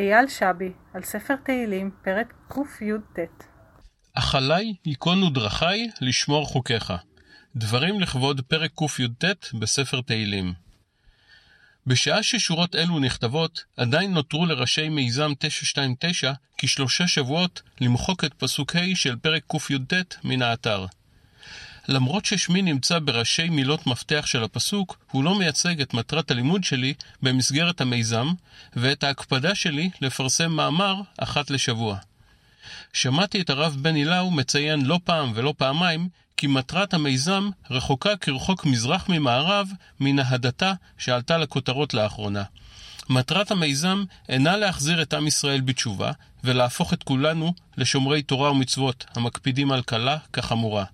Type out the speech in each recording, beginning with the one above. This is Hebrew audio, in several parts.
אייל שבי, על ספר תהילים, פרק קי"ט. אכלי ייכונו דרכי לשמור חוקיך. דברים לכבוד פרק קי"ט בספר תהילים. בשעה ששורות אלו נכתבות, עדיין נותרו לראשי מיזם 929 כשלושה שבועות למחוק את פסוק ה' של פרק קי"ט מן האתר. למרות ששמי נמצא בראשי מילות מפתח של הפסוק, הוא לא מייצג את מטרת הלימוד שלי במסגרת המיזם, ואת ההקפדה שלי לפרסם מאמר אחת לשבוע. שמעתי את הרב בן הילאו מציין לא פעם ולא פעמיים כי מטרת המיזם רחוקה כרחוק מזרח ממערב מן ההדתה שעלתה לכותרות לאחרונה. מטרת המיזם אינה להחזיר את עם ישראל בתשובה ולהפוך את כולנו לשומרי תורה ומצוות המקפידים על קלה כחמורה.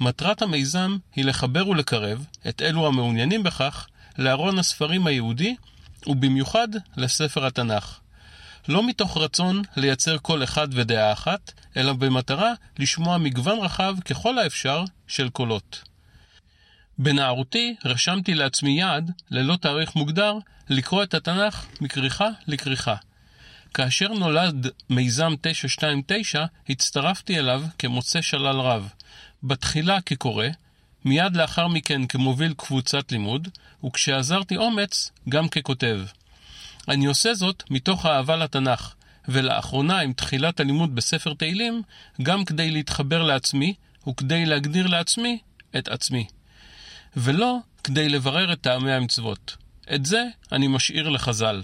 מטרת המיזם היא לחבר ולקרב את אלו המעוניינים בכך לארון הספרים היהודי, ובמיוחד לספר התנ"ך. לא מתוך רצון לייצר כל אחד ודעה אחת, אלא במטרה לשמוע מגוון רחב ככל האפשר של קולות. בנערותי רשמתי לעצמי יעד, ללא תאריך מוגדר, לקרוא את התנ"ך מכריכה לכריכה. כאשר נולד מיזם 929, הצטרפתי אליו כמוצא שלל רב. בתחילה כקורא, מיד לאחר מכן כמוביל קבוצת לימוד, וכשעזרתי אומץ, גם ככותב. אני עושה זאת מתוך אהבה לתנ"ך, ולאחרונה עם תחילת הלימוד בספר תהילים, גם כדי להתחבר לעצמי, וכדי להגדיר לעצמי את עצמי. ולא כדי לברר את טעמי המצוות. את זה אני משאיר לחז"ל.